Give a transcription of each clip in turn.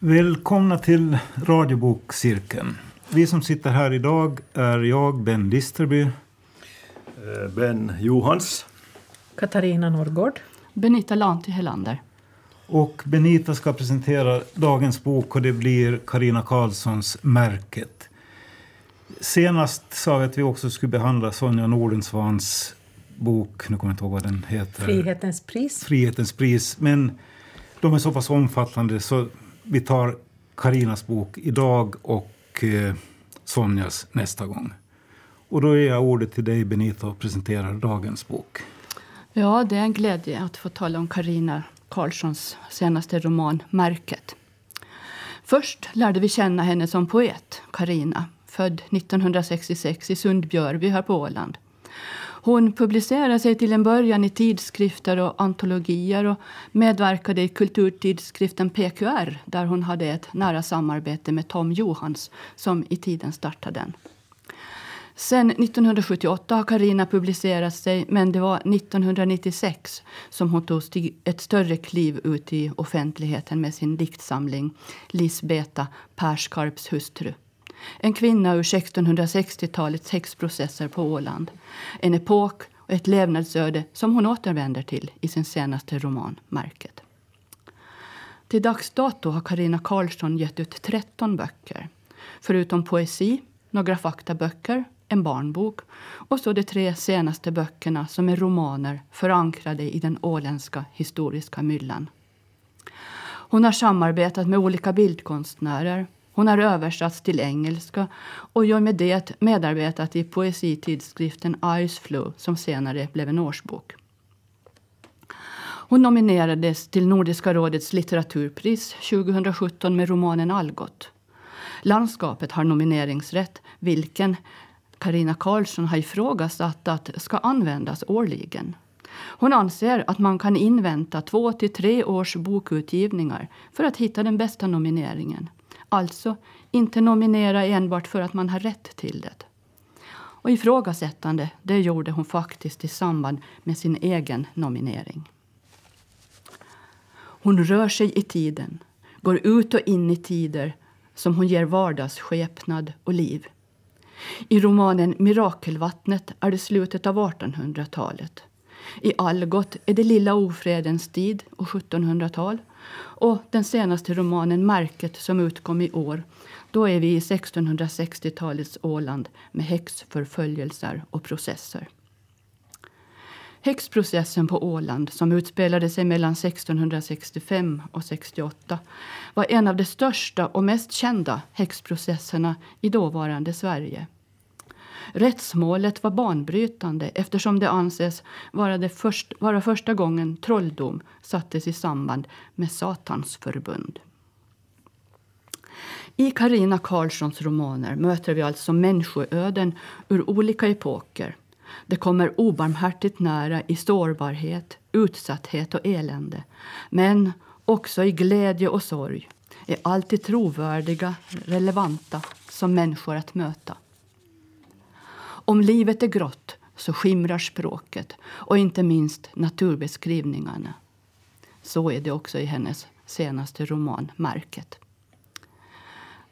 Välkomna till radiobokcirkeln. Vi som sitter här idag är jag, Ben Listerby. Eh, Ben Johans. Katarina Norrgård. Benita Lanti Helander. Och Benita ska presentera dagens bok och det blir Karina Karlssons Märket. Senast sa vi att vi också skulle behandla Sonja Nordensvans bok, nu kommer jag inte ihåg vad den heter. Frihetens pris. Frihetens pris. Men de är så pass omfattande så vi tar Karinas bok idag och eh, Sonjas nästa gång. Och då ger jag ordet till dig Benita och presenterar dagens bok. Ja, det är en glädje att få tala om Karina Karlssons senaste roman Märket. Först lärde vi känna henne som poet, Karina, född 1966 i Sundbjörby här på Åland. Hon publicerade sig till en början i tidskrifter och antologier och medverkade i kulturtidskriften PQR där hon hade ett nära samarbete med Tom Johans som i tiden startade den. Sen 1978 har Karina publicerat sig men det var 1996 som hon tog ett större kliv ut i offentligheten med sin diktsamling Lisbeta Perskarps hustru. En kvinna ur 1660-talets häxprocesser på Åland. En epok och ett levnadsöde som hon återvänder till i sin senaste roman Märket. Till dags dato har Karina Karlsson gett ut 13 böcker. Förutom poesi, några faktaböcker, en barnbok och så de tre senaste böckerna som är romaner förankrade i den åländska historiska myllan. Hon har samarbetat med olika bildkonstnärer hon har översatts till engelska och gör med det medarbetat i poesitidskriften Ice Flow som senare blev en årsbok. Hon nominerades till Nordiska rådets litteraturpris 2017 med romanen Algot. Landskapet har nomineringsrätt, vilken Karina Karlsson har ifrågasatt att ska användas årligen. Hon anser att man kan invänta två till tre års bokutgivningar för att hitta den bästa nomineringen. Alltså inte nominera enbart för att man har rätt till det. Och ifrågasättande, det gjorde hon faktiskt i samband med sin egen nominering. Hon rör sig i tiden, går ut och in i tider som hon ger vardagsskepnad och liv. I romanen Mirakelvattnet är det slutet av 1800-talet. I Algot är det lilla ofredens tid och 1700-tal. Och den senaste romanen Märket som utkom i år, då är vi i 1660-talets Åland med häxförföljelser och processer. Häxprocessen på Åland, som utspelade sig mellan 1665 och 68 var en av de största och mest kända häxprocesserna i dåvarande Sverige. Rättsmålet var banbrytande eftersom det anses vara, det först, vara första gången trolldom sattes i samband med Satans förbund. I Karina Karlssons romaner möter vi alltså människoöden ur olika epoker. Det kommer obarmhärtigt nära i sårbarhet, utsatthet och elände. Men också i glädje och sorg är alltid trovärdiga, relevanta som människor att möta. Om livet är grått så skimrar språket och inte minst naturbeskrivningarna. Så är det också i hennes senaste roman Märket.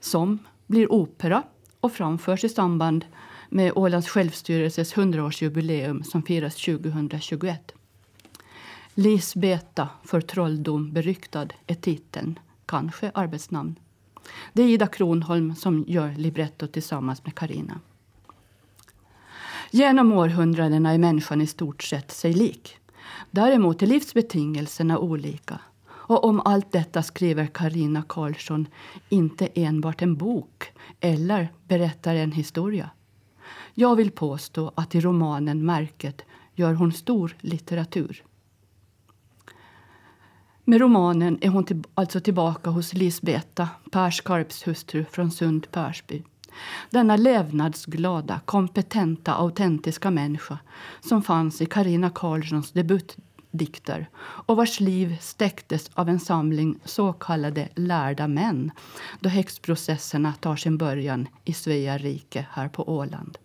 Som blir opera och framförs i samband med Ålands självstyrelses 100-årsjubileum som firas 2021. Lisbeta för trolldom beryktad är titeln, kanske arbetsnamn. Det är Ida Kronholm som gör libretto tillsammans med Karina. Genom århundradena är människan i stort sett sig lik. Däremot är livsbetingelserna olika. Och om allt detta skriver Karina Karlsson inte enbart en bok eller berättar en historia. Jag vill påstå att i romanen Märket gör hon stor litteratur. Med romanen är hon till, alltså tillbaka hos Lisbeta, Perskarps hustru från Sund Persby. Denna levnadsglada, kompetenta, autentiska människa som fanns i Karina Karlssons debutdikter och vars liv stäcktes av en samling så kallade lärda män då häxprocesserna tar sin början i Svea rike här på Åland.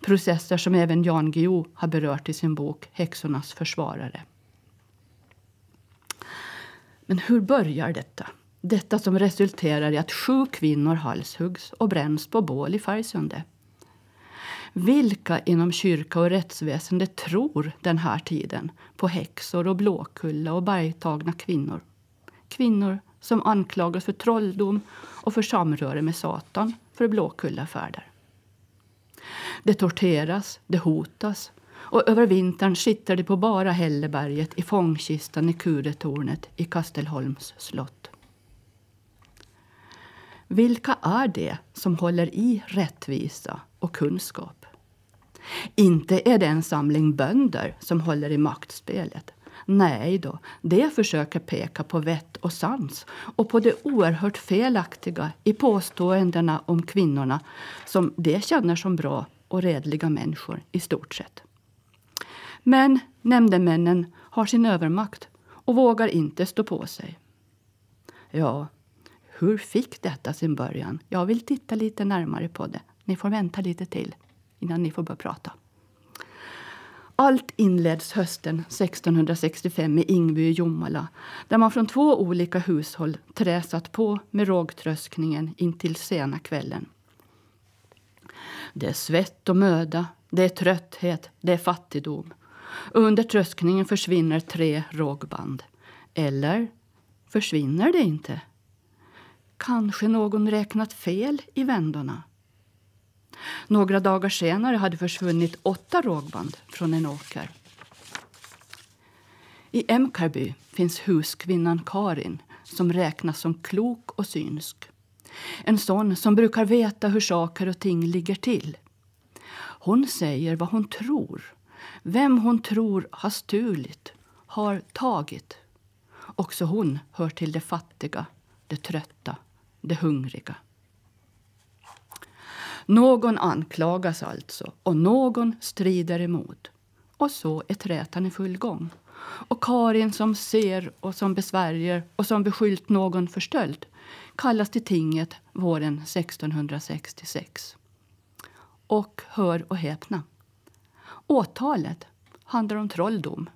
Processer som även Jan Guillou har berört i sin bok Häxornas försvarare. Men hur börjar detta? Detta som resulterar i att sju kvinnor halshuggs och bränns på bål i Färgsunde. Vilka inom kyrka och rättsväsende tror den här tiden på häxor och blåkulla och bergtagna kvinnor? Kvinnor som anklagas för trolldom och för samröre med Satan för blåkullafärder. Det torteras, det hotas och över vintern sitter de på bara Hälleberget i fångkistan i Kuretornet i Kastelholms slott. Vilka är det som håller i rättvisa och kunskap? Inte är det en samling bönder som håller i maktspelet. Nej då, det försöker peka på vett och sans och på det oerhört felaktiga i påståendena om kvinnorna som de känner som bra och redliga människor i stort sett. Men nämndemännen har sin övermakt och vågar inte stå på sig. Ja, hur fick detta sin början? Jag vill titta lite närmare på det. Ni får vänta lite till innan ni får börja prata. Allt inleds hösten 1665 i Ingby i Jomala där man från två olika hushåll träsat på med rågtröskningen intill sena kvällen. Det är svett och möda, det är trötthet, det är fattigdom. Under tröskningen försvinner tre rågband. Eller försvinner det inte? Kanske någon räknat fel i vändorna? Några dagar senare hade försvunnit åtta rågband från en åker. I Emkarby finns huskvinnan Karin som räknas som klok och synsk. En sån som brukar veta hur saker och ting ligger till. Hon säger vad hon tror, vem hon tror har stulit, har tagit. Också hon hör till de fattiga, de trötta, de hungriga. Någon anklagas alltså och någon strider emot. Och så är trätan i full gång. Och Karin som ser och som besvärjer och som beskyllt någon för stöld kallas till tinget våren 1666. Och hör och häpna. Åtalet handlar om trolldom,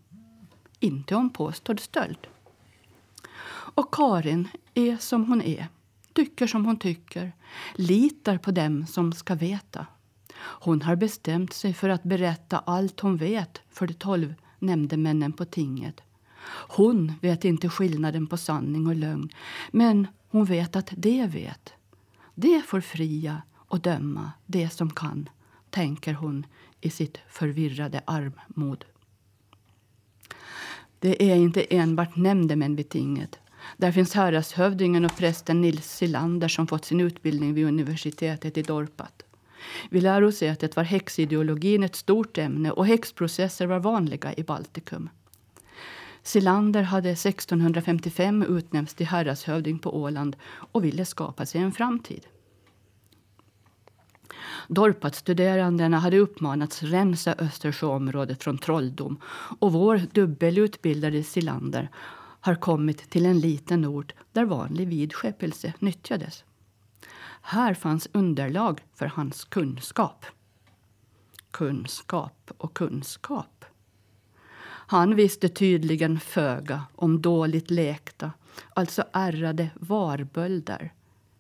inte om påstådd stöld. Och Karin är som hon är tycker som hon tycker, litar på dem som ska veta. Hon har bestämt sig för att berätta allt hon vet för de tolv nämndemännen på tinget. Hon vet inte skillnaden på sanning och lögn, men hon vet att de vet. De får fria och döma det som kan, tänker hon i sitt förvirrade armod. Det är inte enbart nämndemän vid tinget. Där finns häradshövdingen och prästen Nils Silander som fått sin utbildning vid universitetet i Dorpat. Vi lär oss att det var häxideologin ett stort ämne och häxprocesser var vanliga i Baltikum. Silander hade 1655 utnämnts till häradshövding på Åland och ville skapa sig en framtid. Dorpat-studerandena hade uppmanats rensa Östersjöområdet från trolldom och vår dubbelutbildade Silander har kommit till en liten ort där vanlig vidskepelse nyttjades. Här fanns underlag för hans kunskap. Kunskap och kunskap. Han visste tydligen föga om dåligt lekta, alltså ärrade varbölder,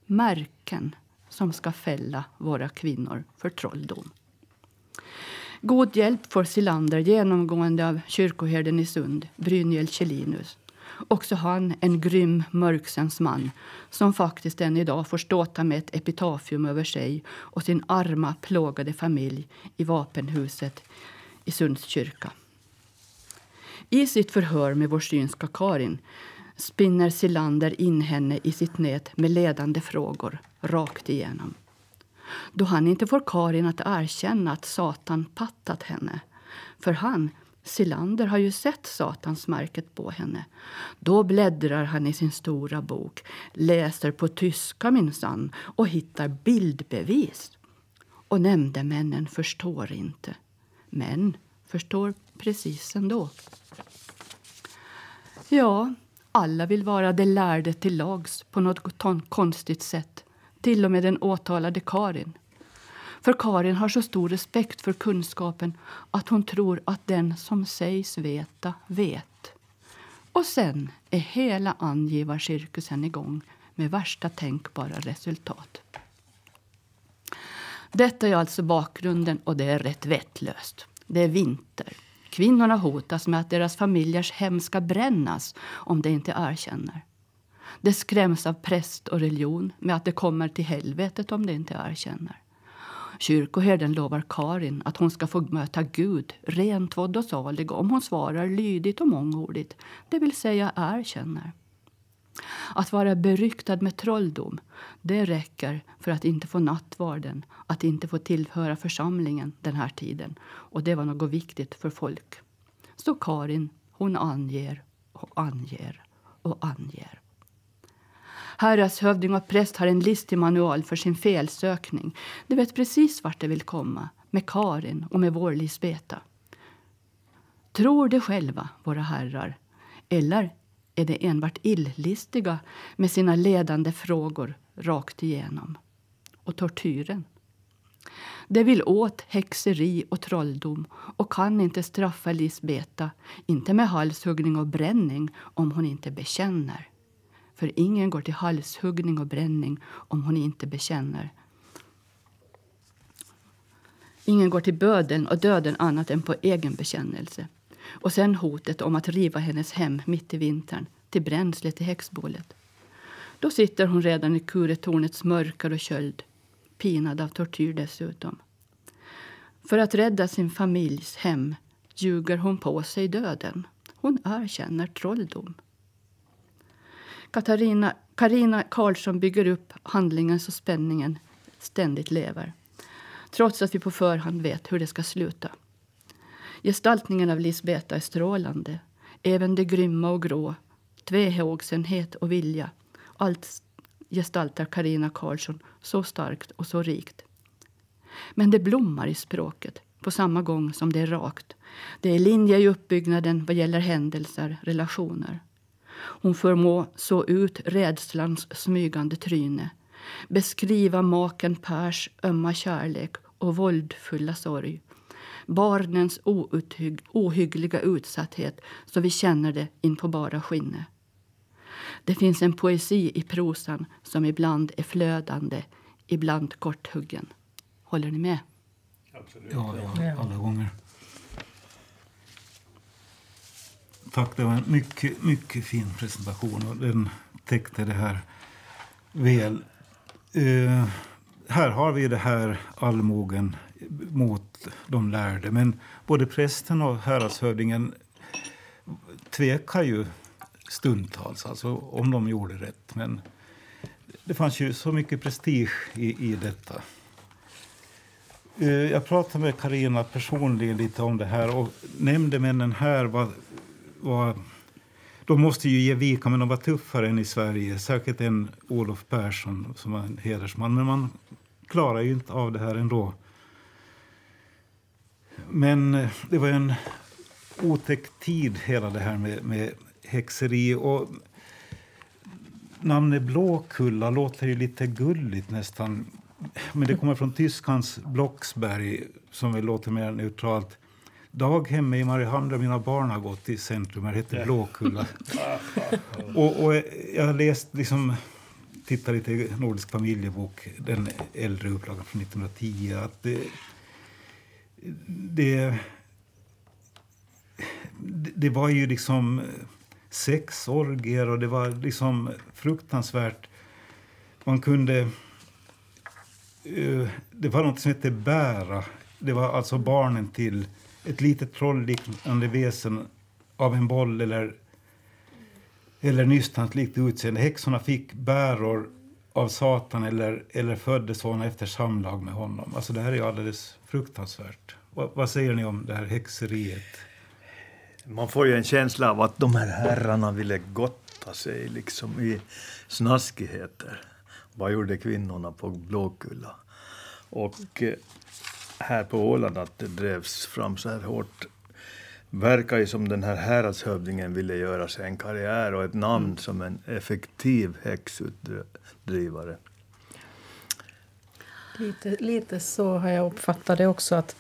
märken som ska fälla våra kvinnor för trolldom. God hjälp får Silander genomgående av kyrkoherden i Sund, Brynjel Kjellinus Också han en grym mörksens man som faktiskt än idag får ståta med ett epitafium över sig och sin arma, plågade familj i vapenhuset i Sunds kyrka. I sitt förhör med vår synska Karin spinner Silander in henne i sitt nät med ledande frågor rakt igenom. Då han inte får Karin att erkänna att Satan pattat henne för han Silander har ju sett Satansmärket på henne. Då bläddrar han i sin stora bok, läser på tyska minsann och hittar bildbevis. Och nämndemännen förstår inte, men förstår precis ändå. Ja, alla vill vara de lärde till lags på något konstigt sätt. Till och med den åtalade Karin. För Karin har så stor respekt för kunskapen att hon tror att den som sägs veta vet. Och sen är hela angivarcirkusen igång med värsta tänkbara resultat. Detta är alltså bakgrunden och det är rätt vettlöst. Det är vinter. Kvinnorna hotas med att deras familjers hem ska brännas om de inte erkänner. Det skräms av präst och religion med att det kommer till helvetet om de inte erkänner. Kyrkoherden lovar Karin att hon ska få möta Gud, rentvådd och salig om hon svarar lydigt och mångordigt, det vill säga erkänner. Att vara beryktad med trolldom, det räcker för att inte få nattvarden, att inte få tillhöra församlingen den här tiden. Och det var något viktigt för folk. Så Karin, hon anger och anger och anger. Häradshövding och präst har en listig manual för sin felsökning. De vet precis vart de vill komma, med Karin och med vår Lisbeta. Tror de själva, våra herrar, eller är de enbart illistiga med sina ledande frågor rakt igenom? Och tortyren? De vill åt häxeri och trolldom och kan inte straffa Lisbeta, inte med halshuggning och bränning om hon inte bekänner. För ingen går till halshuggning och bränning om hon inte bekänner. Ingen går till böden och döden annat än på egen bekännelse. Och sen hotet om att riva hennes hem mitt i vintern till bränsle till häxbålet. Då sitter hon redan i kuretornets mörker och köld, pinad av tortyr dessutom. För att rädda sin familjs hem ljuger hon på sig döden. Hon erkänner trolldom. Katarina, Karina Karlsson bygger upp handlingen så spänningen ständigt lever. Trots att vi på förhand vet hur det ska sluta. Gestaltningen av Lisbeta är strålande. Även det grymma och grå, tvehågsenhet och vilja. Allt gestaltar Karina Karlsson så starkt och så rikt. Men det blommar i språket på samma gång som det är rakt. Det är linje i uppbyggnaden vad gäller händelser, relationer. Hon förmår så ut rädslans smygande tryne beskriva maken Pers ömma kärlek och våldfulla sorg barnens outhygg, ohyggliga utsatthet så vi känner det in på bara skinnet. Det finns en poesi i prosan som ibland är flödande, ibland korthuggen. Håller ni med? Absolut. Ja, ja, alla gånger. Tack, det var en mycket, mycket fin presentation och den täckte det här väl. Uh, här har vi det här allmogen mot de lärde. Men både prästen och häradshövdingen tvekar ju stundtals, alltså om de gjorde rätt. Men det fanns ju så mycket prestige i, i detta. Uh, jag pratade med Karina personligen lite om det här och nämndemännen här var var, de måste ju ge vika, men de var tuffare än i Sverige. Särskilt en Olof Persson som var en hedersman. Men man klarar ju inte av det här ändå. Men eh, det var en otäck tid, hela det här med, med häxeri. Och namnet Blåkulla låter ju lite gulligt nästan. Men det kommer från tyskans Blocksberg, som väl låter mer neutralt. Daghemmet i Mariehamn där mina barn har gått i centrum här heter Blåkulla. och, och jag har läst, liksom, tittat lite i Nordisk familjebok, den äldre upplagan från 1910. Att det, det, det var ju liksom sexorger och det var liksom fruktansvärt. Man kunde... Eh, det var något som hette bära. Det var alltså barnen till ett litet trollliknande väsen av en boll eller, eller nystans likt utseende. Häxorna fick bäror av Satan eller, eller föddes sådana efter samlag med honom. Alltså det här är ju alldeles fruktansvärt. Vad, vad säger ni om det här häxeriet? Man får ju en känsla av att de här herrarna ville gotta sig liksom i snaskigheter. Vad gjorde kvinnorna på Blåkulla? Och eh, här på Åland att det drevs fram så här hårt verkar ju som den här häradshövdingen ville göra sig en karriär och ett namn mm. som en effektiv häxutdrivare. Lite, lite så har jag uppfattat det också. att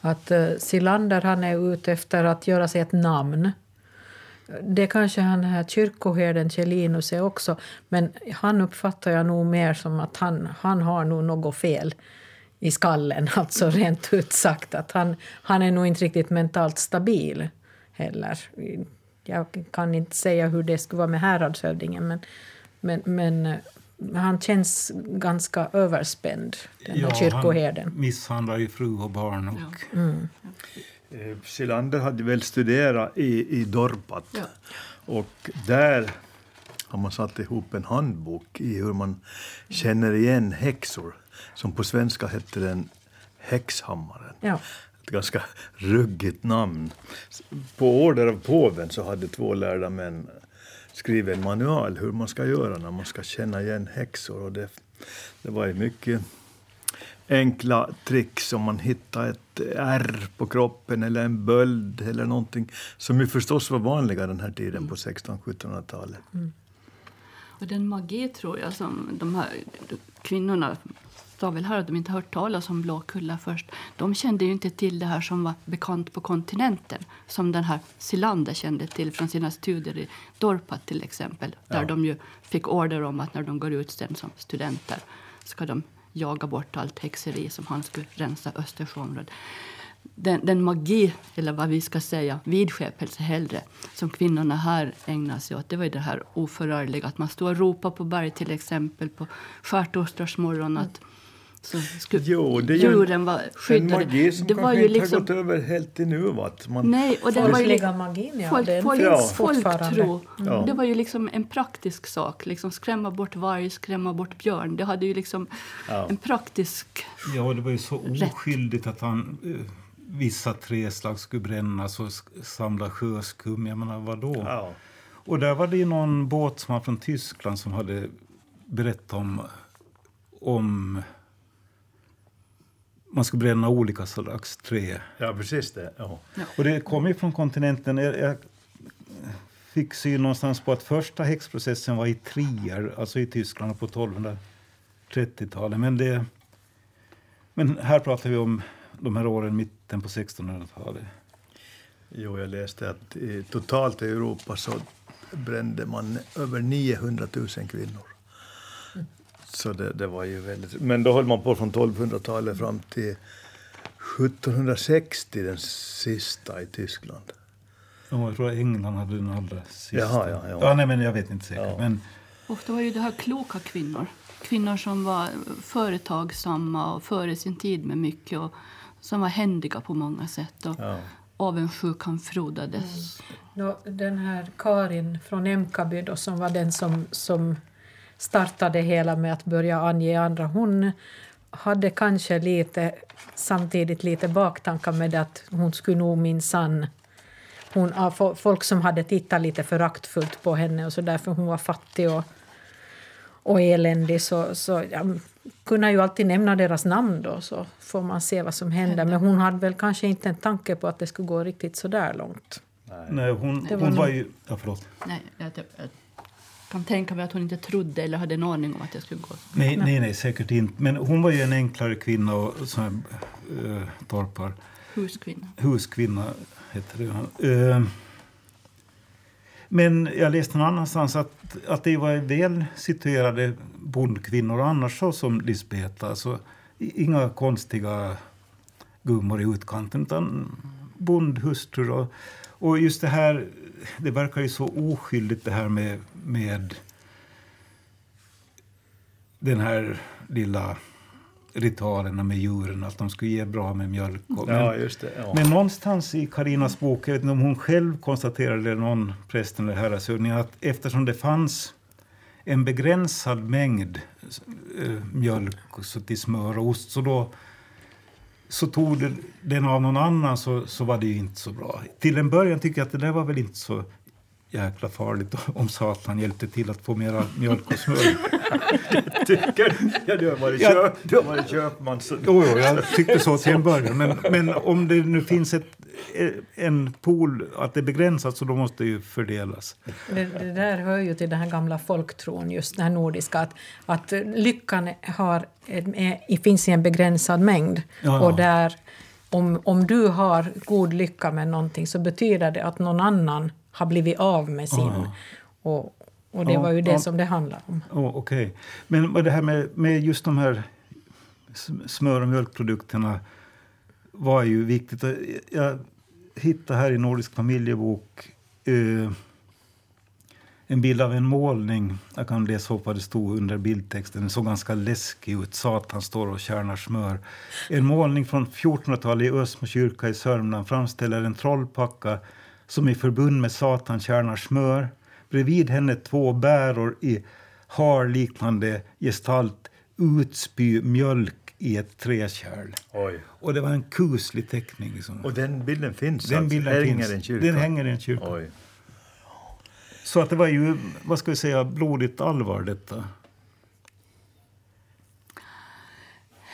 att uh, Silander han är ute efter att göra sig ett namn. Det kanske han här kyrkoherden Kjellinus är också, men han uppfattar jag nog mer som att han, han har nog något fel i skallen, alltså rent ut sagt. Att han, han är nog inte riktigt mentalt stabil heller. Jag kan inte säga hur det skulle vara med häradshövdingen, men, men, men eh, han känns ganska överspänd, den här kyrkoherden. Han misshandlar ju fru och barn. Och... Ja. Mm. Eh, Silander hade väl studerat i, i Dorpat. Ja. Och där har man satt ihop en handbok i hur man känner igen häxor. Som på svenska hette den Häxhammaren. Ja. Ett ganska ruggigt namn. På order av påven så hade två lärda män skrivit en manual hur man ska göra när man ska känna igen häxor. Och det, det var ju mycket enkla tricks om man hittar ett ärr på kroppen eller en böld eller någonting som ju förstås var vanliga den här tiden på 1600-1700-talet. Mm. Och den magi tror jag som de här kvinnorna sa väl här att de inte hört talas om Blåkulla först. De kände ju inte till det här som var bekant på kontinenten som den här Silander kände till från sina studier i Dorpat till exempel. Där ja. de ju fick order om att när de går ut sen som studenter ska de jaga bort allt häxeri som han skulle rensa Östersjöområdet. Den, den, magi, eller vad vi ska säga, vidskepelse hellre, som kvinnorna här ägnar sig åt, det var det här oförargliga. Att man står och ropar på berg till exempel på skärtorsdagsmorgon att så skulle jo, det är djuren var skyddade. En magi som det var ju inte liksom, har gått över helt nuvat. Man, nej, och den var ju liksom, magin, ja. Folk, folk, ja. folktro. Mm. Det var ju liksom en praktisk sak. Liksom skrämma bort varg, skrämma bort björn. Det hade ju liksom ja. en praktisk Ja, det var ju så oskyldigt att han uh, vissa träslag skulle brännas och samla sjöskum. Jag menar, vadå? Ja. Och där var det ju någon båtsman från Tyskland som hade berättat om, om man ska bränna olika slags trä. Ja, precis det. Ja. Och det kommer ju från kontinenten. Jag, jag fick syn någonstans på att första häxprocessen var i Trier, alltså i Tyskland på 1230-talet. Men, det, men här pratar vi om de här åren mitten på 1600-talet. Jo, jag läste att i, totalt i Europa så brände man över 900 000 kvinnor. Så det, det, var ju väldigt... Men då höll man på från 1200-talet fram till 1760, den sista i Tyskland. Ja, jag tror England hade den allra sista. Jaha, ja, ja. ja nej, men jag vet inte säkert. Ja. Men... Ofta var ju det här kloka kvinnor. Kvinnor som var företagsamma och före sin tid med mycket och som var händiga på många sätt. Och ja. Avundsjukan frodades. Mm. Den här Karin från Emkaby då, som var den som, som startade hela med att börja ange andra. Hon hade kanske lite, samtidigt lite baktankar med att hon skulle nog minsann hon, folk som hade tittat lite föraktfullt på henne och så därför hon var fattig och, och eländig så, så ja, kunde ju alltid nämna deras namn då så får man se vad som händer. Men hon hade väl kanske inte en tanke på att det skulle gå riktigt så där långt. Nej, hon, hon var, var ju... Ja, förlåt. Nej, jag, jag, kan tänka mig att hon inte trodde eller hade en aning om att det skulle gå. Nej, nej, nej säkert inte. Men hon var ju en enklare kvinna och sån här, äh, torpar. Huskvinna. Huskvinna heter det. Äh, men jag läste någon annanstans att, att det var väl situerade bondkvinnor annars så som Lisbeta. Alltså, inga konstiga gummor i utkanten utan bondhustrur. Och, och just det här, det verkar ju så oskyldigt det här med, med den här lilla ritualerna med djuren, att de skulle ge bra med mjölk. Men, ja, det, ja. men någonstans i Karinas bok, jag vet inte om hon själv konstaterade, eller någon präst eller häradshövding, att eftersom det fanns en begränsad mängd äh, mjölk så till smör och ost, så då så tog den av någon annan så, så var det ju inte så bra. Till en början tycker jag att det där var väl inte så jäkla farligt om Satan hjälpte till att få mera mjölk och smör. tycker ja, du har varit, ja. köp, du har varit köpman. Så... Jo, jo, jag tyckte så till en början. Men, men om det nu finns ett, en pool, att det är begränsat, så då måste det ju fördelas. Det, det där hör ju till den här gamla folktron, just den här nordiska, att, att lyckan har, är, finns i en begränsad mängd. Ja. Och där, om, om du har god lycka med någonting så betyder det att någon annan har blivit av med sin. Ja. Och, och det var ju det som det handlar om. Oh, Okej. Men vad det här med, med just de här smör och mjölkprodukterna var ju viktigt. Jag hittade här i Nordisk familjebok eh, en bild av en målning. Jag kan läsa upp vad det stod under bildtexten. Den såg ganska läskig ut. Satan står och kärnar smör. En målning från 1400-talet i Ösmo kyrka i Sörmland framställer en trollpacka som i förbund med Satan kärnar smör. Bredvid henne två bäror i harliknande gestalt utspy mjölk i ett träkärl. Oj. Och det var en kuslig teckning. Liksom. Och den bilden finns den alltså? bilden hänger finns. en kyrka? Den hänger i en kyrka. Oj. Så att det var ju, vad ska vi säga, blodigt allvar detta.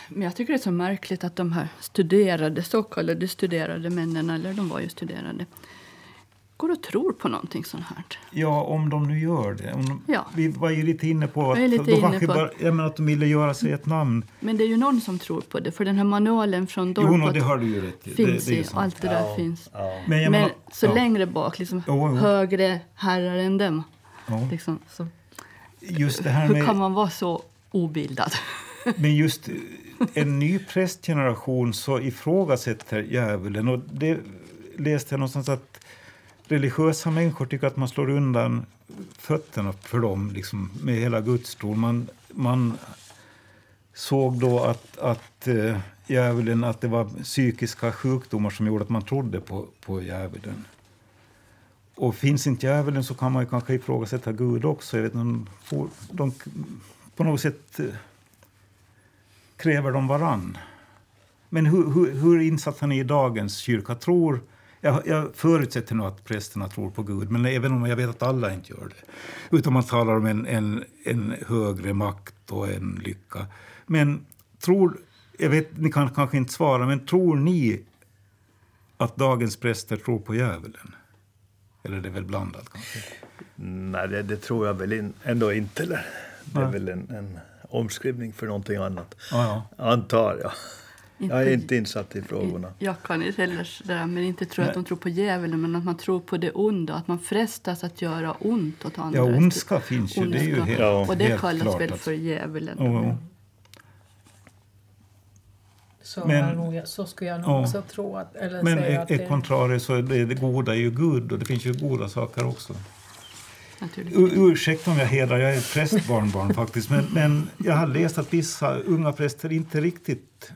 Men jag tycker det är så märkligt att de här studerade, så kallade studerade männen, eller de var ju studerade, går och tror på någonting sånt här. Ja, om de nu gör det. Om de, Ja. Vi var ju lite inne på att, Jag är lite de inne på- bara, jag menar att de ville göra sig ett namn. Men det är ju någon som tror på det, för den här manualen från Jo, no, det har du ju rätt finns det, det sant. allt det där finns. Ja. Men, jag Men menar, så ja, längre bak, liksom Jo, jo. högre herrar än dem. Ja. Liksom, så. Just det här Hur kan med, man vara så obildad? men just en ny prästgeneration så ifrågasätter djävulen. Och det läste jag någonstans att religiösa människor tycker att man slår undan fötterna för dem liksom, med hela gudstron. Man, man såg då att, att eh, djävulen, att det var psykiska sjukdomar som gjorde att man trodde på, på djävulen. Och finns inte djävulen så kan man ju kanske ifrågasätta Gud också. Jag vet, de, får, de, på något sätt eh, kräver de varann. Men hur, hur, hur insatta ni i dagens kyrka? Tror, jag, jag förutsätter nog att prästerna tror på Gud, men även om jag vet att alla inte gör det. Utan man talar om en, en, en högre makt och en lycka. Men tror, jag vet, ni kan kanske inte svara, men tror ni att dagens präster tror på djävulen? Eller det är väl blandat kanske? Nej, det, det tror jag väl in, ändå inte. Eller? Det är Nej. väl en, en omskrivning för någonting annat. Ja, ja. Antar jag. Jag är Inte- insatt i frågorna. Jag kan inte heller sådär, men inte tror att de tror på djävulen, men att man tror på det onda, att man frestas att göra ont åt andra. Ja, ondska finns ju. Det är ju Ondska. helt, Ja. Och det helt kallas klart väl för djävulen. Jo, jo. Så, Men- nog, så skulle jag nog Ja. också tro. Att, eller Men säga e- att e det, contrario så är det, det goda är ju Gud och det finns ju goda saker också. U- ursäkta om jag hedrar, jag är ett prästbarnbarn faktiskt. Men, men jag har läst att vissa unga präster inte riktigt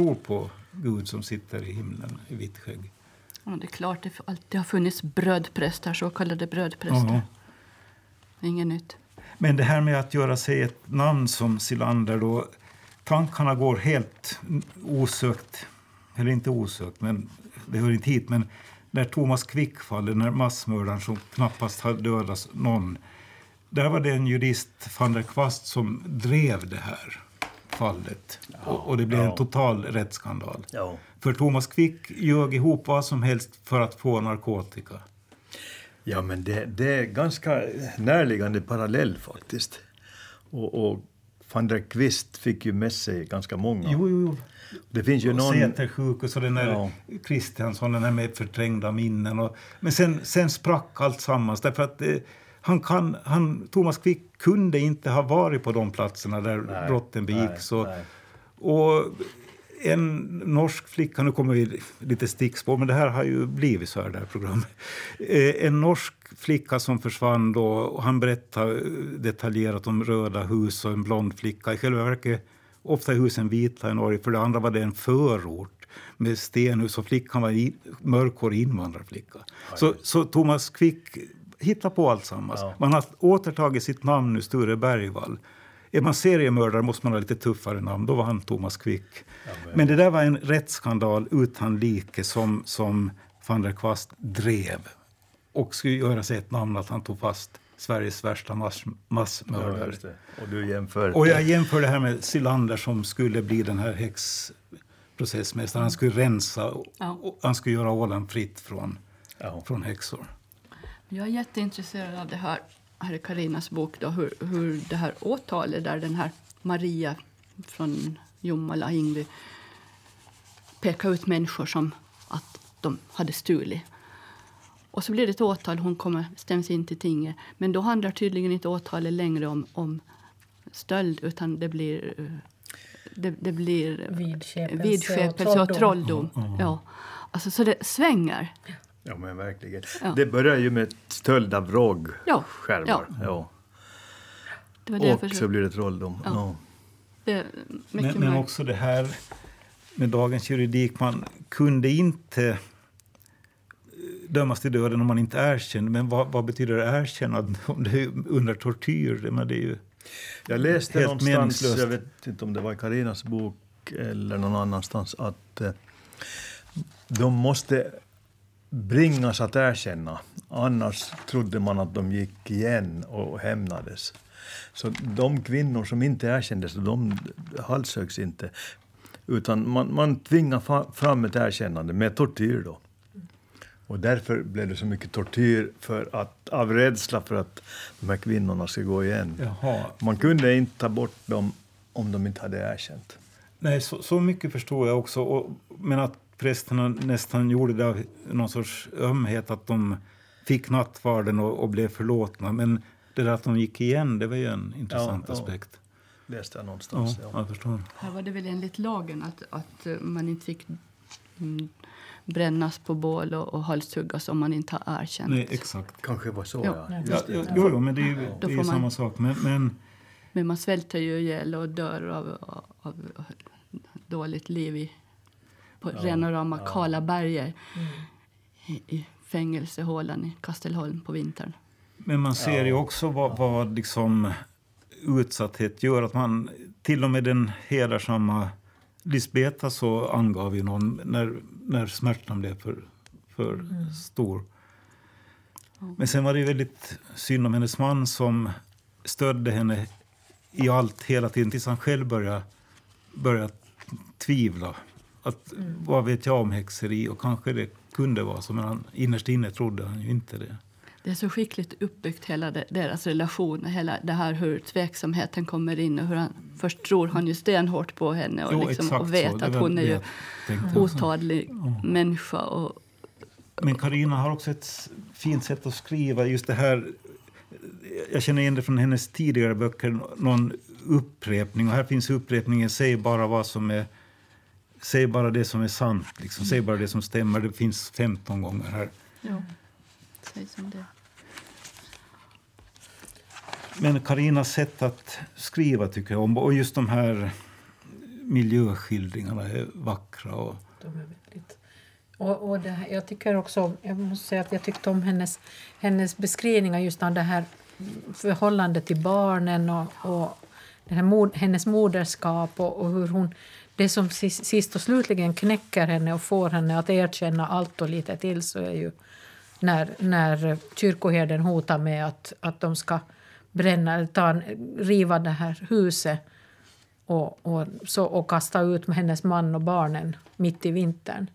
tror på Gud som sitter i himlen i vitt skägg. Ja, det är klart, det alltid har funnits brödpräster, så kallade brödpräster. Ja. Det är inget nytt. Men det här med att göra sig ett namn som Silander då, tankarna går helt osökt, eller inte osökt, men det hör inte hit, men när Thomas Quick faller, när massmördaren som knappast har dödat någon, där var det en jurist, van der Kvast, som drev det här fallet. och, och det blev ja. en total rättsskandal. Ja. För Thomas Quick ljög ihop vad som helst för att få narkotika. Ja, men det, det är ganska närliggande parallell faktiskt. Och, och van der Kvist fick ju med sig ganska många. Jo, jo, jo. Det finns ju Och någon... Sätersjukhus och den där Ja. Kristiansson, den här med förträngda minnen. Och, men sen, sen sprack allt sammans därför att eh, han kan, han, Thomas Quick kunde inte ha varit på de platserna där Nej, brotten begicks. Och, nej. och en norsk flicka, nu kommer vi lite stickspår, men det här har ju blivit så här det här programmet. Eh, en norsk flicka som försvann då, och han berättar eh, detaljerat om röda hus och en blond flicka. I själva verket, ofta är husen vita i Norge, för det andra var det en förort med stenhus och flickan var mörkhårig invandrarflicka. Så, så Thomas Quick hittar på allt sammans. Ja. Man har återtagit sitt namn nu, Sture Bergvall. Är man seriemördare måste man ha lite tuffare namn. Då var han Thomas Quick. men... det där var en rättsskandal utan like som, som van der Kvast drev. Och skulle göra sig ett namn att han tog fast Sveriges värsta mass, Ja, massmördare. det. Och du jämför... och jag jämför det här med Silander som skulle bli den här häxprocessmästaren. Han skulle rensa och, Ja. och han skulle göra Åland fritt från, Ja. från häxor. Jag är jätteintresserad av det här, här i Karinas bok, då, hur, hur det här åtalet där den här Maria från Jomala, Ingvi, pekar ut människor som att de hade stulit. Och så blir det ett åtal, hon kommer, stäms in till tinget. Men då handlar tydligen inte åtalet längre om, om stöld utan det blir, eh, det, det blir Vidskepelse, vidskepelse och trolldom. Ja. Alltså, så det svänger. Ja, men verkligen. Ja. Det börjar ju med stöld av rågskärmar. Ja. Ja. Det var det Och så blir det trolldom. Ja. Ja. Det Men, men också det här med dagens juridik. Man kunde inte eh, dömas till döden om man inte erkände. Men vad, vad betyder erkännande om det är under tortyr? Men det är ju, Jag läste Helt någonstans, meningslöst. jag vet inte om det var i Karinas bok eller någon annanstans, att eh, de måste bringas att erkänna. Annars trodde man att de gick igen och hämnades. Så de kvinnor som inte erkändes, de halshögs inte. Utan man, man tvingar fram ett erkännande med tortyr då. Och därför blev det så mycket tortyr för att, av rädsla för att de här kvinnorna ska gå igen. jaha. Man kunde inte ta bort dem om de inte hade erkänt. Nej, så, så mycket förstår jag också. Och, men att prästerna nästan gjorde det av någon sorts ömhet. Att de fick nattvarden och, och blev förlåtna. Men det där att de gick igen, det var ju en intressant Ja, ja. aspekt. Läste jag Ja, någonstans. Ja, jag förstår. Här var det väl enligt lagen att, att man inte fick mm, brännas på bål och, och halshuggas om man inte har erkänt. Nej, exakt. Kanske var så, Ja. ja. Ja, det. jo, men det är ju, det är ju får man- samma sak. Men, men Men man svälter ju ihjäl och dör av, av, av dåligt liv i, på rena rama kala berger i, i fängelsehålan i Kastelholm på vintern. Men man ser ju också vad, vad liksom utsatthet gör. Att man, till och med den hedersamma Lisbeta så angav ju någon när, när smärtan blev för, för stor. Men sen var det ju väldigt synd om hennes man som stödde henne i allt hela tiden tills han själv började, började tvivla. Att, Vad vet jag om häxeri? Och kanske det kunde vara så, men han, innerst inne trodde han ju inte det. Det är så skickligt uppbyggt, hela de, deras relation. Hela det här hur tveksamheten kommer in. Och hur han, först tror han ju stenhårt på henne och, Jo, liksom, och vet så. Att hon är ju otadlig människa. Och, Men Karina har också ett fint sätt att skriva. Just det här, jag känner igen det från hennes tidigare böcker, någon upprepning. Och här finns upprepningen, säg bara vad som är... Säg bara det som är sant, liksom. säg bara det som stämmer. Det finns 15 gånger här. ja, säg som det. Men Karinas sätt att skriva tycker jag om. Och just de här miljöskildringarna är vackra. Och, De är väldigt... Och, och det här, jag tycker också, jag måste säga att jag tyckte om hennes, hennes beskrivningar just av det här förhållandet till barnen och, och det här mod, hennes moderskap och, och hur hon... Det som sist, och slutligen knäcker henne och får henne att erkänna allt och lite till så är ju när, när kyrkoherden hotar med att, att de ska bränna, ta, riva det här huset och, och, så, och kasta ut med hennes man och barnen mitt i vintern.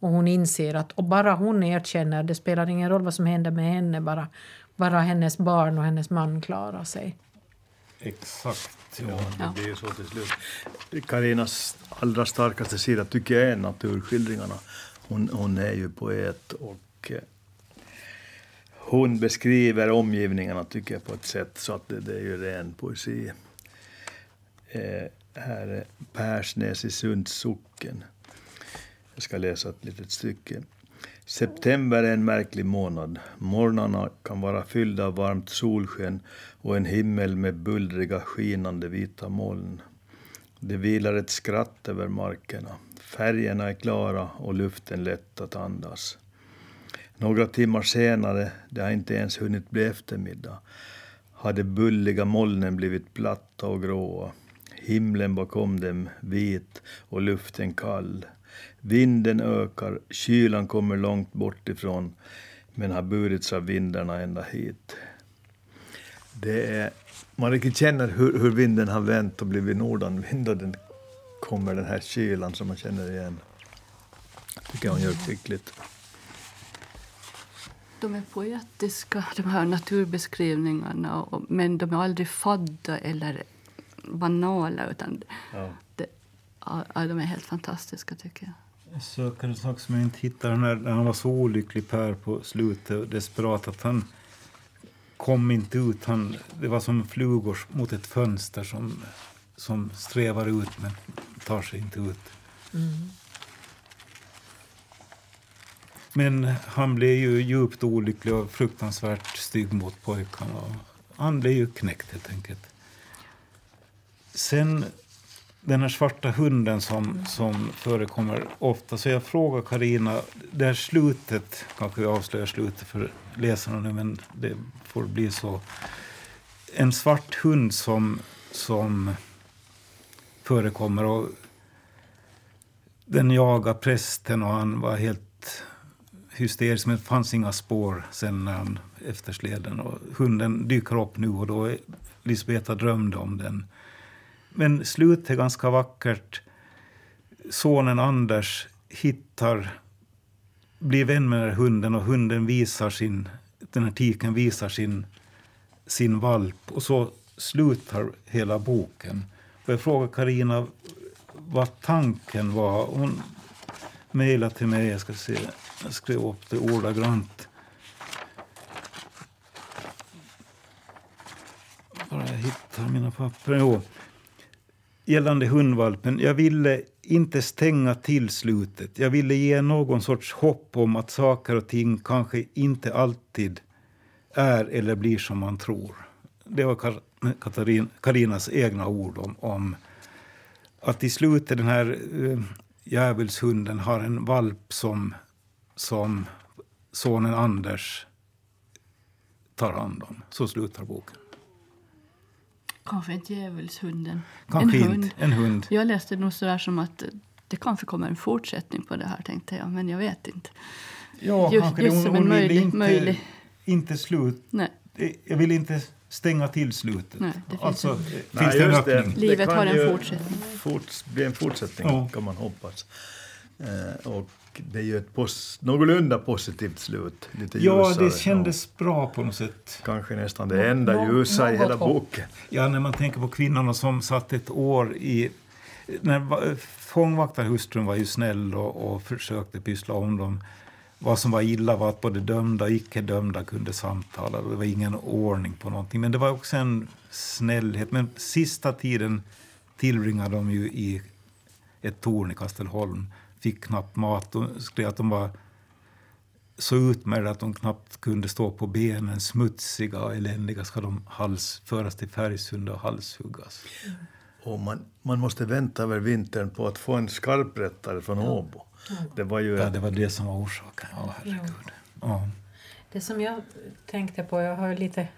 Och hon inser att och bara hon erkänner, det spelar ingen roll vad som händer med henne, bara, bara hennes barn och hennes man klarar sig exakt. Ja, Ja. det ju så till slut. Karinas allra starkaste sida tycker jag är naturskildringarna. Hon, hon är ju poet och eh, hon beskriver omgivningarna tycker jag på ett sätt så att det, det är ju ren poesi. Eh, här är Persnäs i Sunds socken. Jag ska läsa ett litet stycke. September är en märklig månad. Morgnarna kan vara fyllda av varmt solsken och en himmel med bullriga skinande vita moln. Det vilar ett skratt över markerna. Färgerna är klara och luften lätt att andas. Några timmar senare, det har inte ens hunnit bli eftermiddag, har de bulliga molnen blivit platta och gråa. Himlen bakom dem vit och luften kall. Vinden ökar, kylan kommer långt bort ifrån men har burits av vindarna ända hit. Det är, man riktigt känner hur, hur vinden har vänt och blivit nordanvind och den kommer den här kylan som man känner igen. tycker jag hon gör skickligt. De är poetiska, de här naturbeskrivningarna, och, men de är aldrig fadda eller banala. Utan Ja. det, ja, de är helt fantastiska, tycker jag. Jag söker en sak som jag inte hittar. När, han var så olycklig Per på slutet och desperat att han kom inte ut. Han, det var som flugor mot ett fönster som, som strävar ut men tar sig inte ut. Mm. Men han blev ju djupt olycklig och fruktansvärt stygg mot pojkarna. Han blev ju knäckt helt enkelt. Sen den här svarta hunden som, som förekommer ofta. Så jag frågar Karina, det här slutet, kanske vi avslöjar slutet för läsarna nu, men det får bli så. En svart hund som, som förekommer och den jagar prästen och han var helt hysterisk, men det fanns inga spår sen när han eftersleden. Och hunden dyker upp nu och då är Lisbeta drömde om den. Men slutet är ganska vackert. Sonen Anders hittar, blir vän med den här hunden och hunden visar sin, den här tiken visar sin, sin valp. Och så slutar hela boken. Och jag frågar Karina vad tanken var. Hon mejlade till mig, jag ska se, jag skrev upp det ordagrant. Bara jag hittar mina papper. Jo. Gällande hundvalpen, jag ville inte stänga till slutet. Jag ville ge någon sorts hopp om att saker och ting kanske inte alltid är eller blir som man tror. Det var Karinas egna ord om, om att i slutet den här uh, djävulshunden har en valp som, som sonen Anders tar hand om. Så slutar boken. Kanske inte djävulshunden. Kanske en inte. hund. En hund. Jag läste nog sådär som att det kanske kommer en fortsättning på det här, tänkte jag, men jag vet inte. Ja, Just- kanske just det. hon, hon möjlig- inte, möjlig- inte slut. Nej, Jag vill inte stänga till slutet. Nej, det finns alltså, en- finns Nej, det en just det. öppning? Livet kan har en ju fortsättning. Fort, bli en fortsättning, Ja. kan man hoppas. Eh, och det är ju ett pos, någorlunda positivt slut. Lite Ja, ljusare. det kändes bra på något sätt. Kanske nästan det enda Nå- ljusa i hela boken. Ja, när man tänker på kvinnorna som satt ett år i... När va- fångvaktarhustrun var ju snäll och, och försökte pyssla om dem. Vad som var illa var att både dömda och icke dömda kunde samtala. Det var ingen ordning på någonting. Men det var också en snällhet. Men sista tiden tillbringade de ju i ett torn i Kastelholm. Fick knappt mat. De skrev att de var så utmärkta att de knappt kunde stå på benen. Smutsiga och eländiga ska de hals, föras till Färgsund och halshuggas. Och man, man måste vänta över vintern på att få en skarprättare från Åbo. Det var ju... Ja, det var det som var orsaken. Ja, herregud. Ja. Det som jag tänkte på, jag har lite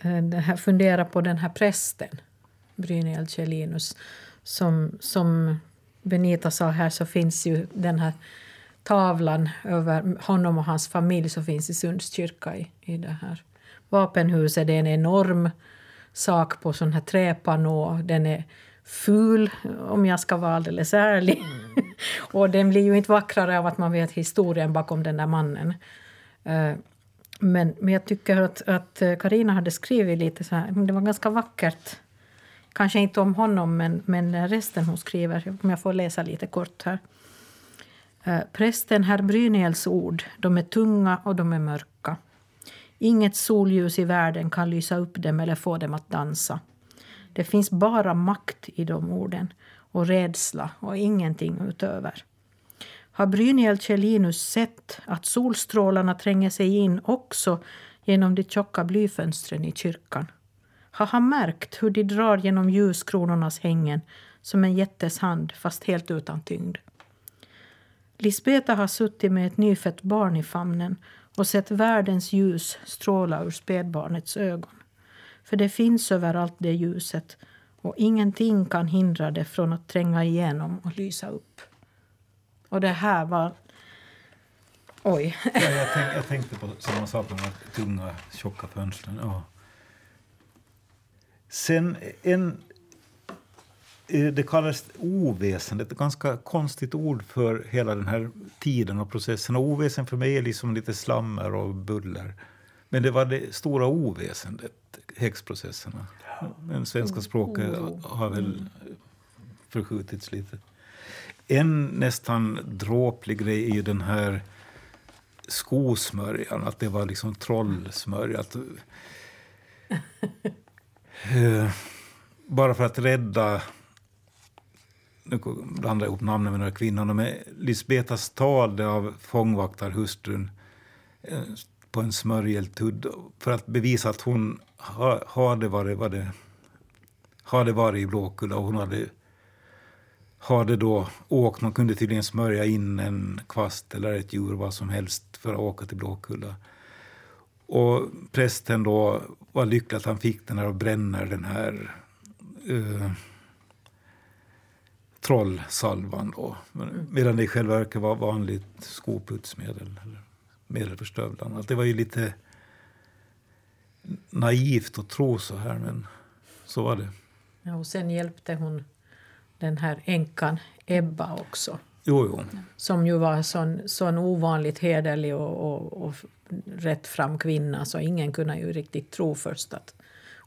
eh, här, funderat på den här prästen, Brynhild Kjellinus, som, som Benita sa här så finns ju den här tavlan över honom och hans familj som finns i Sunds kyrka i, i det här vapenhuset. Det är en enorm sak på sån här träpanå. Den är ful, om jag ska vara alldeles ärlig. och den blir ju inte vackrare av att man vet historien bakom den där mannen. Eh, Men, men jag tycker att, att Karina hade skrivit lite så här, det var ganska vackert. Kanske inte om honom, men, men resten hon skriver, om jag får läsa lite kort här. Eh, Prästen herr Brynels ord, de är tunga och de är mörka. Inget solljus i världen kan lysa upp dem eller få dem att dansa. Det finns bara makt i de orden och rädsla och ingenting utöver. Har Brynhild Kjellinus sett att solstrålarna tränger sig in också genom de tjocka blyfönstren i kyrkan? Har han märkt hur de drar genom ljuskronornas hängen som en jättes hand, fast helt utan tyngd? Lisbeta har suttit med ett nyfött barn i famnen och sett världens ljus stråla ur spädbarnets ögon. För det finns överallt det ljuset och ingenting kan hindra det från att tränga igenom och lysa upp. Och det här var... Oj. Ja, jag, tänk, jag tänkte på samma sak med de här tunga, tjocka fönstren. Ja. Sen en... eh, Det kallas oväsen. Det är ett ganska konstigt ord för hela den här tiden och processen. Och oväsen för mig är liksom lite slammer och buller. Men det var det stora oväsendet, häxprocesserna. Men svenska språket har väl förskjutits lite. en nästan dråplig grej är ju den här skosmörjan, att det var liksom trollsmörja. Eh, bara för att rädda nu blandar jag ihop namnen med några kvinnor. men Lisbeta stal det av fångvaktarhustrun eh, på en smörjeltudd för att bevisa att hon ha, hade varit, var det, hade varit i Blåkulla och hon hade, hade då åkt. Man kunde tydligen smörja in en kvast eller ett djur, vad som helst, för att åka till Blåkulla. Och prästen då var lycklig att han fick den här och bränner den här eh, trollsalvan då. Medan det i själva verket var vanligt skoputsmedel. Eller medel för stövlarna. Alltså, det var ju lite naivt att tro så här, men så var det. Ja, och sen hjälpte hon den här änkan Ebba också. Jo, jo. Som ju var sån, sån ovanligt hederlig och, och, och rätt fram kvinna så ingen kunde ju riktigt tro först att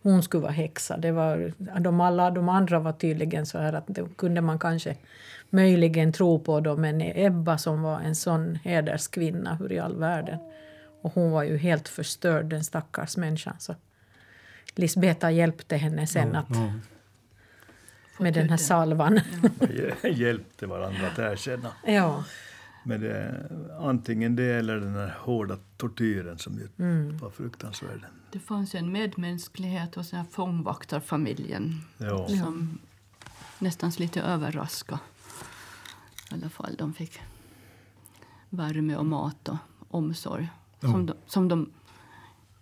hon skulle vara häxa. Det var, de, alla de andra var tydligen så här att det kunde man kanske möjligen tro på dem, men Ebba som var en sån hederskvinna, hur i all världen? Och hon var ju helt förstörd, den stackars människan. Så Lisbeta hjälpte henne sen Ja, att, ja. Med den här salvan. Hjälpte varandra att erkänna. Ja. Men det, antingen det eller den här hårda tortyren som ju Mm. var fruktansvärd. Det fanns ju en medmänsklighet hos den här fångvaktarfamiljen Ja. som nästan lite överraskade. I alla fall, de fick värme och mat och omsorg Ja. som, de, som de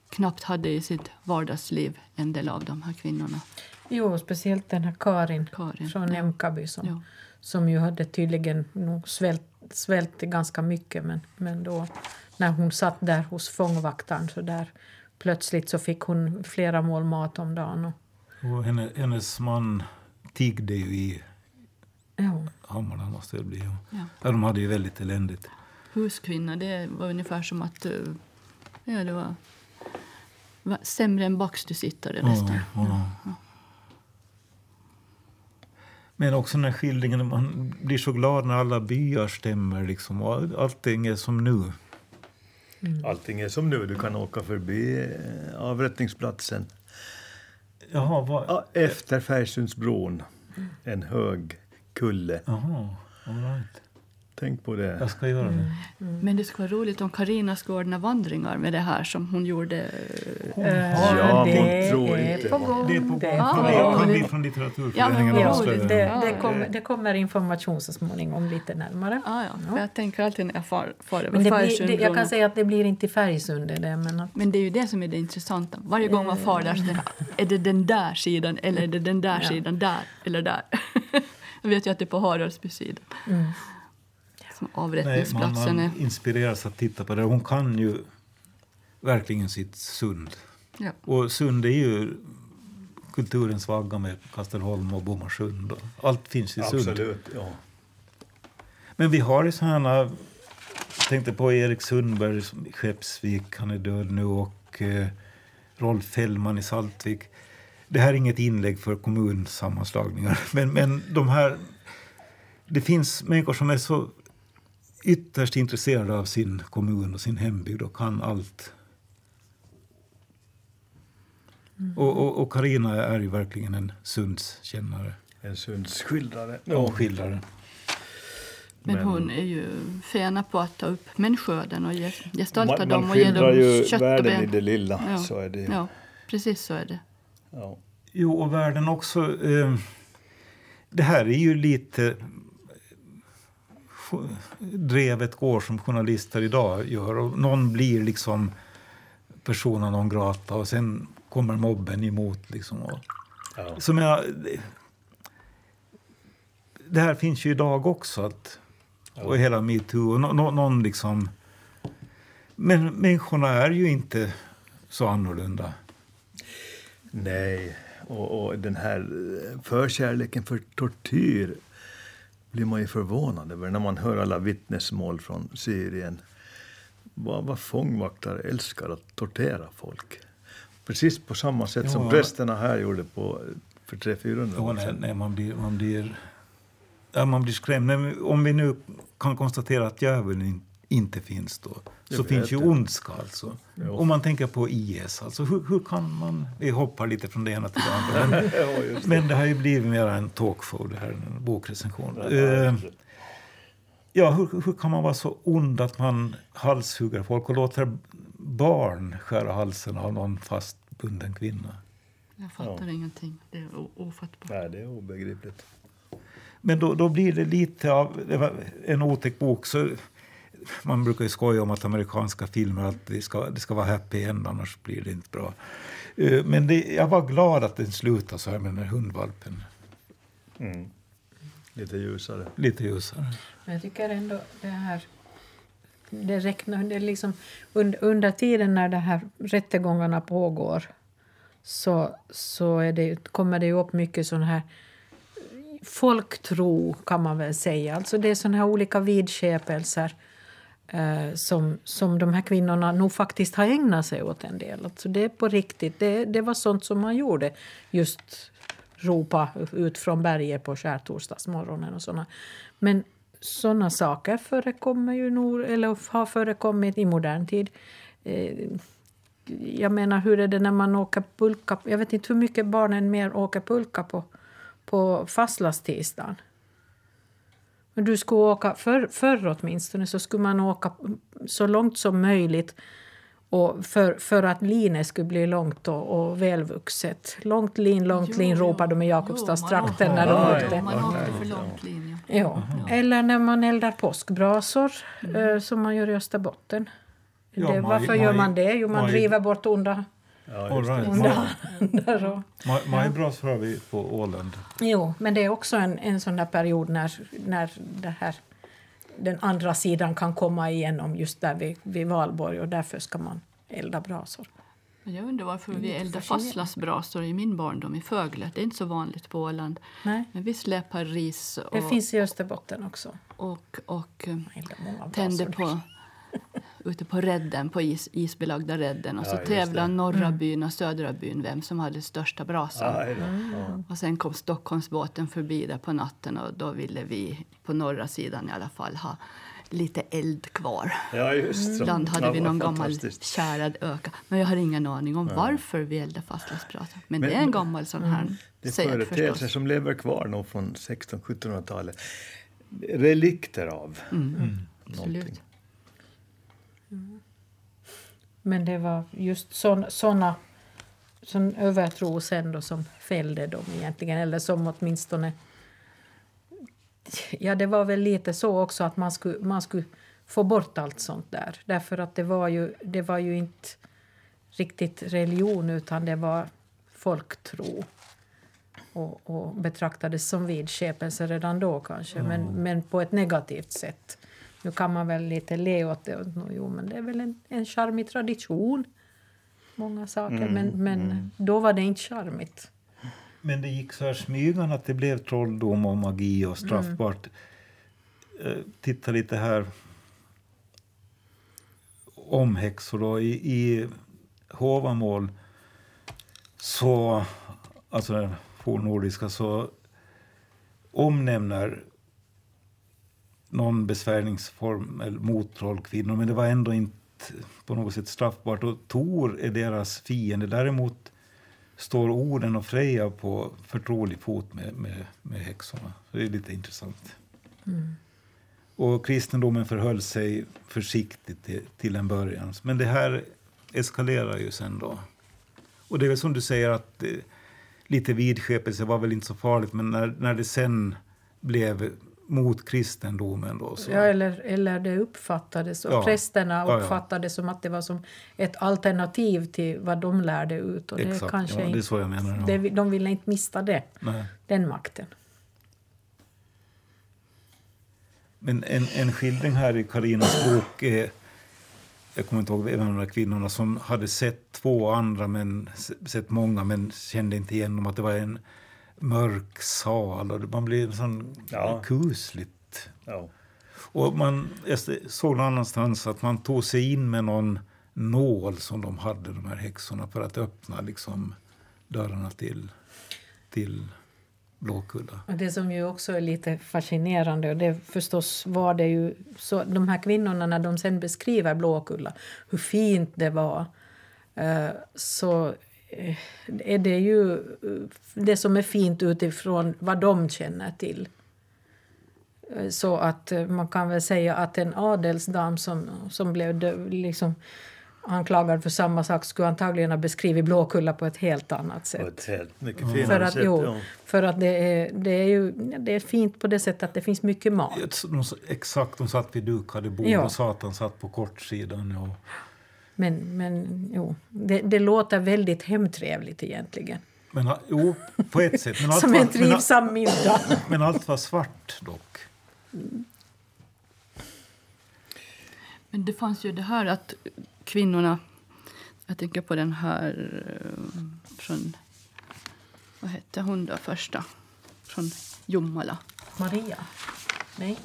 knappt hade i sitt vardagsliv, en del av de här kvinnorna. Jo, speciellt den här Karin, Karin, från ja. Emkaby som, Ja. som ju hade tydligen nog svält, svält ganska mycket men, men då när hon satt där hos fångvaktaren så där plötsligt så fick hon flera mål mat om dagen. Och, Och henne, hennes man tiggde ju i ja. Hammarna, måste det bli. Ja. Ja. Ja, de hade ju väldigt eländigt. Huskvinna, det var ungefär som att eh, ja, det var, var sämre än bakstusittare nästan. Ja, ja. Men också den här skildringen, man blir så glad när alla byar stämmer liksom, och allting är som nu. Allting är som nu. Du kan åka förbi eh, avrättningsplatsen. Jaha, vad... Ja, efter Färjsundsbron. En hög kulle. Jaha, all right. Tänk på det. Jag ska göra det. Men det skulle vara roligt om Karina skulle ordna vandringar med det här som hon gjorde. eh, Eh, Ja, det hon tror är inte på det. gång. Det är på gång. Det Ja, på ja, det- från Ja, Litteraturföreningen roligt. Det, det? det, Ja, kommer, det- det kommer information så småningom lite närmare. Ah, ja. För jag tänker alltid när jag far, far över Men det blir, det, jag kan säga att det blir inte i Färjsundet det, men att, Men det är ju det som är det intressanta. Varje gång man far där så är det, är det den där sidan eller är det den där Ja. sidan där eller där. jag vet ju att det är på Haraldsbysidan. mm. Som Nej, man, avrättningsplatsen är. man inspireras att titta på det. Hon kan ju verkligen sitt Sund. Ja. Och Sund är ju kulturens vagga med Kastelholm och Bomarsund. Allt finns i Sund. Absolut. Ja. Men vi har ju sådana... Jag tänkte på Erik Sundberg i Skeppsvik, han är död nu, och eh, Rolf Fällman i Saltvik. Det här är inget inlägg för kommunsammanslagningar, men, men de här... Det finns människor som är så ytterst intresserade av sin kommun och sin hembygd och kan allt. Och, och, Carina är ju verkligen en Sundskännare En sundsskildrare. och skildrare. Men, Men- hon är ju fena på att ta upp människoöden och ge- gestalta Man, dem man och ge skildrar dem ju kött och världen i ben. det lilla. Ja. Så är det. Ja, precis så är det. Ja. Jo, och världen också. Eh, det här är ju lite drevet går som journalister idag gör. Och någon blir liksom persona non grata och sen kommer mobben emot. Liksom. Och, Ja. som jag, det, här finns ju idag också. Att, och hela metoo. Och nå- nå- någon liksom... Men människorna är ju inte så annorlunda. Nej, och, och den här eh, förkärleken för tortyr blir man ju förvånad över när man hör alla vittnesmål från Syrien. Vad, vad fångvaktare älskar att tortera folk. Precis på samma sätt som Ja. prästerna här gjorde på, för 300-400 Ja, år sedan. nej, man, blir, man blir Ja, man blir skrämd. Men om vi nu kan konstatera att djävulen inte finns då, så finns ju ondska alltså. Jo. Om man tänker på IS, alltså hur, hur kan man... Vi hoppar lite från det ena till det andra. Men, Ja, det. men det har ju blivit mer en talkshow, det här, en bokrecension. Ja, Eh, Ja, hur, hur kan man vara så ond att man halshugger folk och låter barn skära halsen av någon fastbunden kvinna? Jag fattar ingenting. Det är ofattbart. Nej, det är obegripligt. Men då, då blir det lite av det var en otäck bok. Så man brukar ju skoja om att amerikanska filmer alltid ska, det ska vara happy end, annars blir det inte bra. Eh, Men det, jag var glad att den slutade så här med den här hundvalpen. Mm. Lite ljusare. Lite ljusare. Men jag tycker ändå det här... Det räknar, det liksom, under, under tiden när de här rättegångarna pågår så, så är det, kommer det ju upp mycket sån här folktro, kan man väl säga. Alltså det är såna här olika vidskepelser eh, som, som de här kvinnorna nog faktiskt har ägnat sig åt en del. Alltså det är på riktigt. Det, det var sånt som man gjorde. Just ropa ut från berget på skärtorsdagsmorgonen och såna. Men såna saker förekommer ju nog, eller har förekommit i modern tid. Eh, jag menar, hur är det när man åker pulka? Jag vet inte hur mycket barnen mer åker pulka på, på fastlandstisdagen. Men du skulle åka, för, förr åtminstone, så skulle man åka så långt som möjligt och för, för att linet skulle bli långt och, och välvuxet. Långt lin, långt lin ropade de i Jakobstadstrakten när de åkte. Man åkte för långt linje. Ja. Eller när man eldar påskbrasor, eh, som man gör i Österbotten. Ja, det, varför gör maj- man det? Jo, man maj- driver bort onda, Ja, All right. onda Maj- andar. och- maj- Majbrasor har vi på Åland. Jo, men det är också en, en sån där period när, när det här, den andra sidan kan komma igenom just där vid, vid Valborg och därför ska man elda brasor. Men jag undrar varför vi eldar fascinerande. fastlagsbrasor i min barndom i Fögle. Det är inte så vanligt på Åland. Nej, Men vi släpar ris och, det finns i Österbotten också. och, och eh, tänder på ute på redden, på is, isbelagda redden. Och så Ja, tävlade det. norra byn och södra byn vem som hade största brasan. Då. Ja. Och sen kom Stockholmsbåten förbi där på natten och då ville vi på norra sidan i alla fall ha lite eld kvar. ja, just så. Ibland hade Ja, vi någon gammal kärad öka. Men jag har ingen aning om varför vi eldar fastlagsbrasa. Men, Men- det är en gammal sån här Det är företeelser som lever kvar nog från 1600-1700-talet. Relikter av Mm. Absolut. någonting. Men det var just såna sån övertro sen då som fällde dem egentligen, eller som åtminstone... Ja, det var väl lite så också att man skulle, man skulle få bort allt sånt där. Därför att det var ju, det var ju inte riktigt religion utan det var folktro. Och, och betraktades som vidskepelse redan då kanske, men, men på ett negativt sätt. Nu kan man väl lite le åt det. Jo, men det är väl en, en charmig tradition. Många saker. Men, men då var det inte charmigt. Men det gick så här smygande att det blev trolldom och magi och straffbart. Eh, titta lite här om häxor då. I, i Håvamål så, alltså den fornnordiska, så omnämner någon besvärningsform eller mot trollkvinnor, men det var ändå inte på något sätt straffbart. Och Tor är deras fiende. Däremot står Oden och Freja på förtrolig fot med, med, med häxorna. Så det är lite intressant. Och kristendomen förhöll sig försiktigt till, till en början. Men det här eskalerar ju sen då. Och det är väl som du säger att eh, lite vidskepelse var väl inte så farligt, men när, när det sen blev mot kristendomen då så... Ja, eller, eller det uppfattades, och Ja. prästerna Ja, ja. uppfattade det som att det var som ett alternativ till vad de lärde ut. Och det Exakt, kanske ja, det är så jag menar. Ja. det, de ville inte mista det, Nej. den makten. Men en, en skildring här i Karinas bok är... Jag kommer inte ihåg av de där kvinnorna som hade sett två andra, men sett många, men kände inte igen dem. Att det var en mörk sal och man blir sån Ja. kusligt. Ja. Och man, jag såg någon annanstans att man tog sig in med någon nål som de hade, de här häxorna, för att öppna liksom dörrarna till, till Blåkulla. Och det som ju också är lite fascinerande, och det förstås var det ju så, de här kvinnorna när de sen beskriver Blåkulla, hur fint det var, eh, så är det ju eh, det som är fint utifrån vad de känner till. Eh, Så att eh, man kan väl säga att en adelsdam som, som blev liksom anklagad för samma sak skulle antagligen ha beskrivit Blåkulla på ett helt annat sätt. På ett helt mycket finare För att, sätt. jo, ja. för att det är, det är ju det är fint på det sättet att det finns mycket mat. Exakt, de satt vid dukade bord Ja. och Satan satt på kortsidan. Och, Men, men jo, det, det låter väldigt hemtrevligt egentligen. men, jo, på ett sätt. Men allt, Som en men, trivsam middag. men allt var svart dock. Men det fanns ju det här att kvinnorna... Jag tänker på den här eh, från... Vad hette hon då första? Från Jomala. Maria? Nej,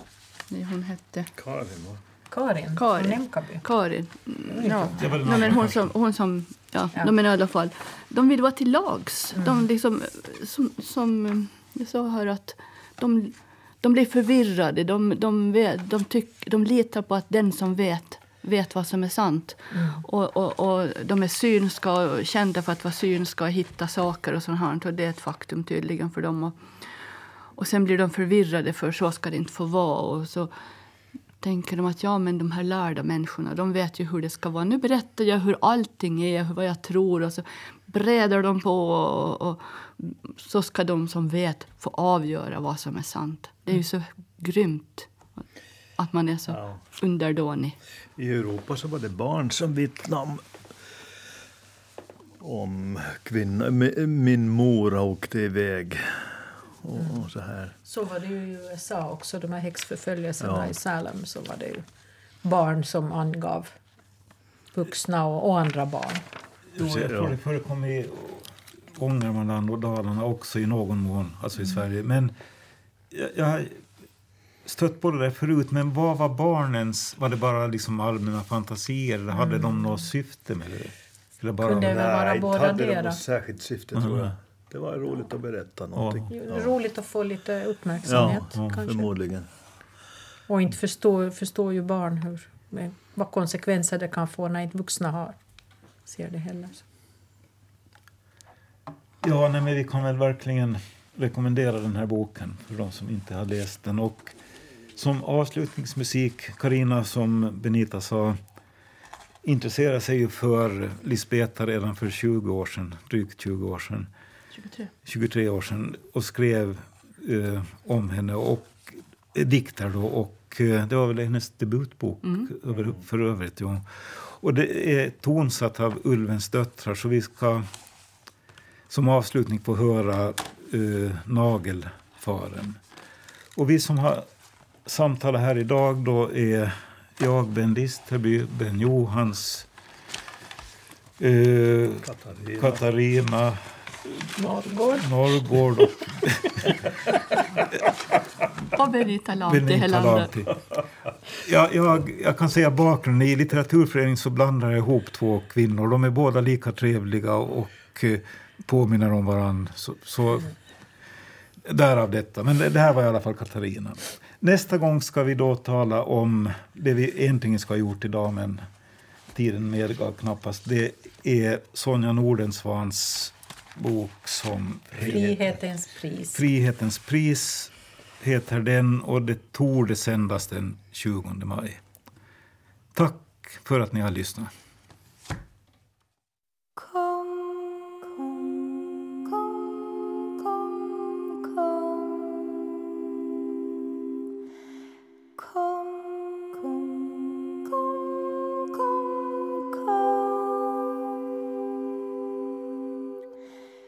Nej, hon hette Karin, va? Karin, Karin. från Nämkaby. Karin. Mm, Ja. Nej, men hon som, hon som ja, Ja. De, men i alla fall, de vill vara till lags. De liksom, som, som jag sa här att de, de blir förvirrade. De, de, vet, de, tyck, de litar på att den som vet vet vad som är sant. Och, och, och de är synska och kända för att vara synska och hitta saker och sånt här. Och det är ett faktum tydligen för dem. Och, och sen blir de förvirrade för så ska det inte få vara. Och så tänker de att ja, men de här lärda människorna, de vet ju hur det ska vara. Nu berättar jag hur allting är, vad jag tror och så breder de på och, och så ska de som vet få avgöra vad som är sant. Det är ju så grymt att man är så Ja. underdånig. I Europa så var det barn som vittnade om, om kvinnor. Mi- Min mor åkte iväg. Och, och så här. Så var det ju i USA också, de här häxförföljelserna Ja. i Salem. Så var det ju barn som angav vuxna och, och andra barn. Jo, jag tror Ja. det förekom i Ångermanland och Dalarna också i någon mån, alltså i Sverige. Men jag, jag stött på det där förut, men vad var barnens, var det bara liksom allmänna fantasier eller hade de något syfte med det? Eller bara, Kunde- Det var bara Nej, inte båda hade de något särskilt syfte tror jag. Det var roligt att berätta någonting. Är Roligt att få lite uppmärksamhet Ja, kanske. förmodligen. Och inte förstår, förstår ju barn hur, vad konsekvenser det kan få när inte vuxna har. Ser det heller. Ja, nej, men vi kan väl verkligen rekommendera den här boken för de som inte har läst den. Och som avslutningsmusik, Karina som Benita sa, intresserade sig ju för Lisbeta redan för 20 år sedan, drygt 20 år sedan. 23. 23 år sedan och skrev eh, om henne och eh, dikter då och eh, det var väl hennes debutbok över, för övrigt. Ja. Och det är tonsatt av Ulvens döttrar så vi ska som avslutning få höra eh, Nagelfaren. Och vi som har samtalat här idag då är jag, Ben Listerby, Ben Johans, eh, Katarina. Katarina Norrgård. Norrgård och Och Benita Lahti Benita Helander. Lahti. Ja, jag, jag kan säga bakgrunden. I litteraturföreningen så blandar jag ihop två kvinnor. De är båda lika trevliga och eh, påminner om varandra. Så, så därav detta. Men det, det här var i alla fall Katarina. Nästa gång ska vi då tala om det vi egentligen ska ha gjort idag, men tiden medgav knappast. Det är Sonja Nordensvans bok som... Frihetens heter, pris. Frihetens pris heter den och det tog sändas den 20 maj. Tack för att ni har lyssnat.